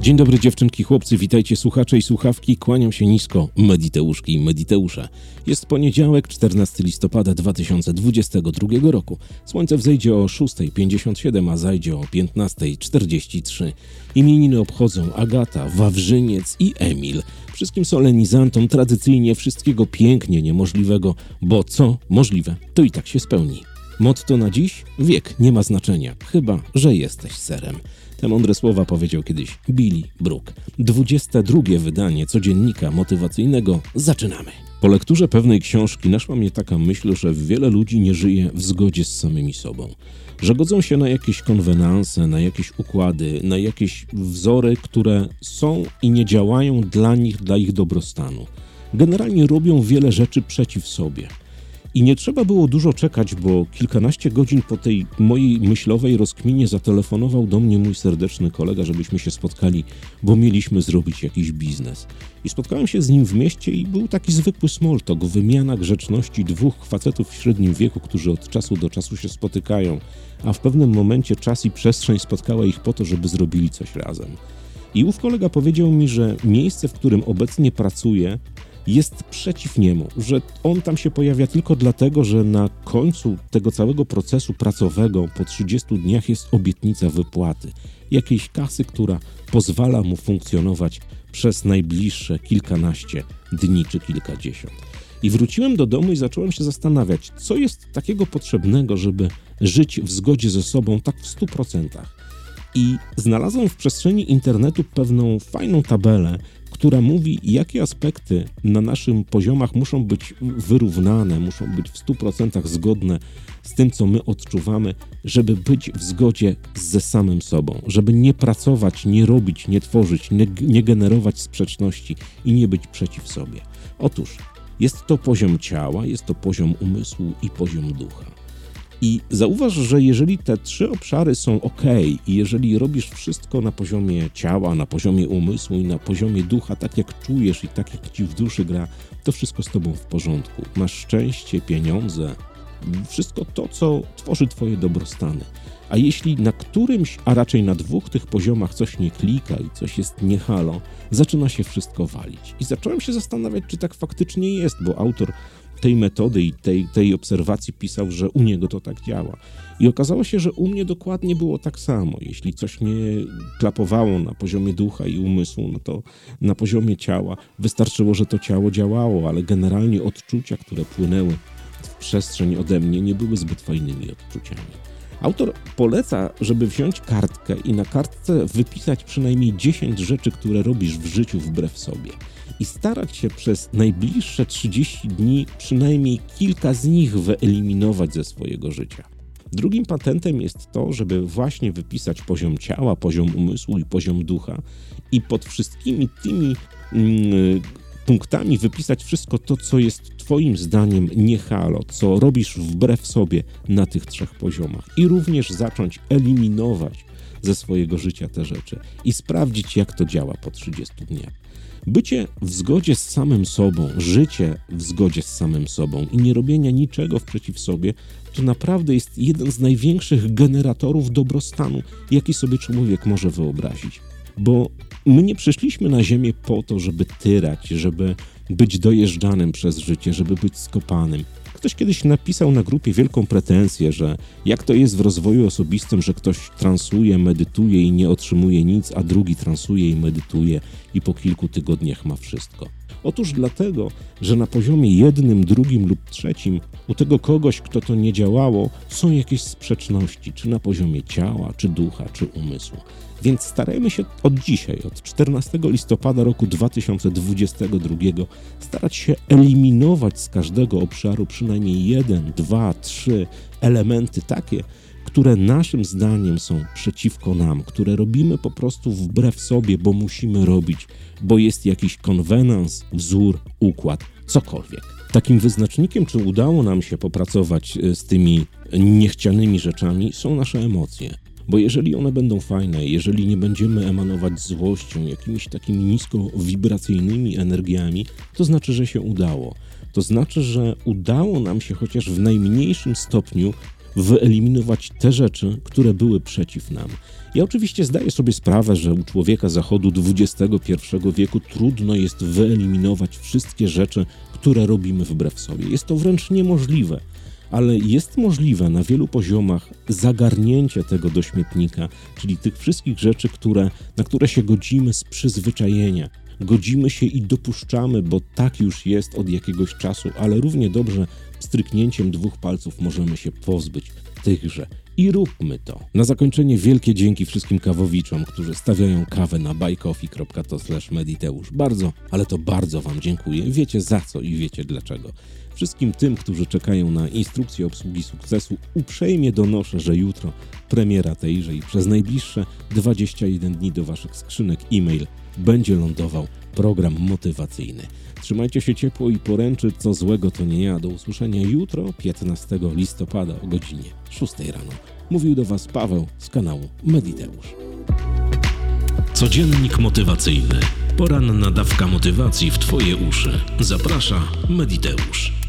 Dzień dobry dziewczynki, chłopcy, witajcie słuchacze i słuchawki, kłaniam się nisko, Mediteuszki i Mediteusze. Jest poniedziałek, 14 listopada 2022 roku. Słońce wzejdzie o 6.57, a zajdzie o 15.43. Imieniny obchodzą Agata, Wawrzyniec i Emil. Wszystkim solenizantom tradycyjnie wszystkiego pięknie niemożliwego, bo co możliwe, to i tak się spełni. Motto na dziś? Wiek nie ma znaczenia, chyba że jesteś serem. Te mądre słowa powiedział kiedyś Billy Brook. 22 wydanie codziennika motywacyjnego. Zaczynamy. Po lekturze pewnej książki naszła mnie taka myśl, że wiele ludzi nie żyje w zgodzie z samymi sobą. Że godzą się na jakieś konwenanse, na jakieś układy, na jakieś wzory, które są i nie działają dla nich, dla ich dobrostanu. Generalnie robią wiele rzeczy przeciw sobie. I nie trzeba było dużo czekać, bo kilkanaście godzin po tej mojej myślowej rozkminie zatelefonował do mnie mój serdeczny kolega, żebyśmy się spotkali, bo mieliśmy zrobić jakiś biznes. I spotkałem się z nim w mieście i był taki zwykły small talk, wymiana grzeczności dwóch facetów w średnim wieku, którzy od czasu do czasu się spotykają, a w pewnym momencie czas i przestrzeń spotkała ich po to, żeby zrobili coś razem. I ów kolega powiedział mi, że miejsce, w którym obecnie pracuję, jest przeciw niemu, że on tam się pojawia tylko dlatego, że na końcu tego całego procesu pracowego po 30 dniach jest obietnica wypłaty, jakiejś kasy, która pozwala mu funkcjonować przez najbliższe kilkanaście dni czy kilkadziesiąt. I wróciłem do domu i zacząłem się zastanawiać, co jest takiego potrzebnego, żeby żyć w zgodzie ze sobą tak w stu procentach. I znalazłem w przestrzeni internetu pewną fajną tabelę, która mówi, jakie aspekty na naszym poziomach muszą być wyrównane, muszą być w 100% zgodne z tym, co my odczuwamy, żeby być w zgodzie ze samym sobą, żeby nie pracować, nie robić, nie tworzyć, nie, nie generować sprzeczności i nie być przeciw sobie. Otóż jest to poziom ciała, jest to poziom umysłu i poziom ducha. I zauważ, że jeżeli te trzy obszary są ok, i jeżeli robisz wszystko na poziomie ciała, na poziomie umysłu i na poziomie ducha, tak jak czujesz i tak jak ci w duszy gra, to wszystko z tobą w porządku. Masz szczęście, pieniądze, wszystko to, co tworzy twoje dobrostany. A jeśli na którymś, a raczej na dwóch tych poziomach coś nie klika i coś jest niehalo, zaczyna się wszystko walić. I zacząłem się zastanawiać, czy tak faktycznie jest, bo autor tej metody i tej, tej obserwacji pisał, że u niego to tak działa. I okazało się, że u mnie dokładnie było tak samo. Jeśli coś nie klapowało na poziomie ducha i umysłu, no to na poziomie ciała wystarczyło, że to ciało działało, ale generalnie odczucia, które płynęły w przestrzeń ode mnie, nie były zbyt fajnymi odczuciami. Autor poleca, żeby wziąć kartkę i na kartce wypisać przynajmniej 10 rzeczy, które robisz w życiu wbrew sobie i starać się przez najbliższe 30 dni przynajmniej kilka z nich wyeliminować ze swojego życia. Drugim patentem jest to, żeby właśnie wypisać poziom ciała, poziom umysłu i poziom ducha i pod wszystkimi tymi mm, punktami wypisać wszystko to, co jest Twoim zdaniem nie halo, co robisz wbrew sobie na tych trzech poziomach i również zacząć eliminować ze swojego życia te rzeczy i sprawdzić, jak to działa po 30 dniach. Bycie w zgodzie z samym sobą, życie w zgodzie z samym sobą i nie robienia niczego w przeciw sobie, to naprawdę jest jeden z największych generatorów dobrostanu, jaki sobie człowiek może wyobrazić. Bo my nie przyszliśmy na Ziemię po to, żeby tyrać, żeby być dojeżdżanym przez życie, żeby być skopanym. Ktoś kiedyś napisał na grupie wielką pretensję, że jak to jest w rozwoju osobistym, że ktoś transuje, medytuje i nie otrzymuje nic, a drugi transuje i medytuje i po kilku tygodniach ma wszystko. Otóż dlatego, że na poziomie jednym, drugim lub trzecim u tego kogoś, kto to nie działało, są jakieś sprzeczności, czy na poziomie ciała, czy ducha, czy umysłu. Więc starajmy się od dzisiaj, od 14 listopada roku 2022, starać się eliminować z każdego obszaru przynajmniej jeden, dwa, trzy elementy takie, które naszym zdaniem są przeciwko nam, które robimy po prostu wbrew sobie, bo musimy robić, bo jest jakiś konwenans, wzór, układ, cokolwiek. Takim wyznacznikiem, czy udało nam się popracować e, z tymi niechcianymi rzeczami, są nasze emocje. Bo jeżeli one będą fajne, jeżeli nie będziemy emanować złością, jakimiś takimi niskowibracyjnymi energiami, to znaczy, że się udało. To znaczy, że udało nam się chociaż w najmniejszym stopniu wyeliminować te rzeczy, które były przeciw nam. Ja oczywiście zdaję sobie sprawę, że u człowieka zachodu XXI wieku trudno jest wyeliminować wszystkie rzeczy, które robimy wbrew sobie. Jest to wręcz niemożliwe ale jest możliwe na wielu poziomach zagarnięcie tego do śmietnika, czyli tych wszystkich rzeczy, które, na które się godzimy z przyzwyczajenia. Godzimy się i dopuszczamy, bo tak już jest od jakiegoś czasu, ale równie dobrze stryknięciem dwóch palców możemy się pozbyć tychże. I róbmy to. Na zakończenie wielkie dzięki wszystkim kawowiczom, którzy stawiają kawę na buycoffee.to mediteusz. Bardzo, ale to bardzo Wam dziękuję. Wiecie za co i wiecie dlaczego. Wszystkim tym, którzy czekają na instrukcję obsługi sukcesu, uprzejmie donoszę, że jutro premiera tejże i przez najbliższe 21 dni do Waszych skrzynek e-mail będzie lądował program motywacyjny. Trzymajcie się ciepło i poręczy, co złego to nie ja. Do usłyszenia jutro, 15 listopada o godzinie 6 rano. Mówił do Was Paweł z kanału Mediteusz. Codziennik motywacyjny. Poranna dawka motywacji w Twoje uszy. Zaprasza Mediteusz.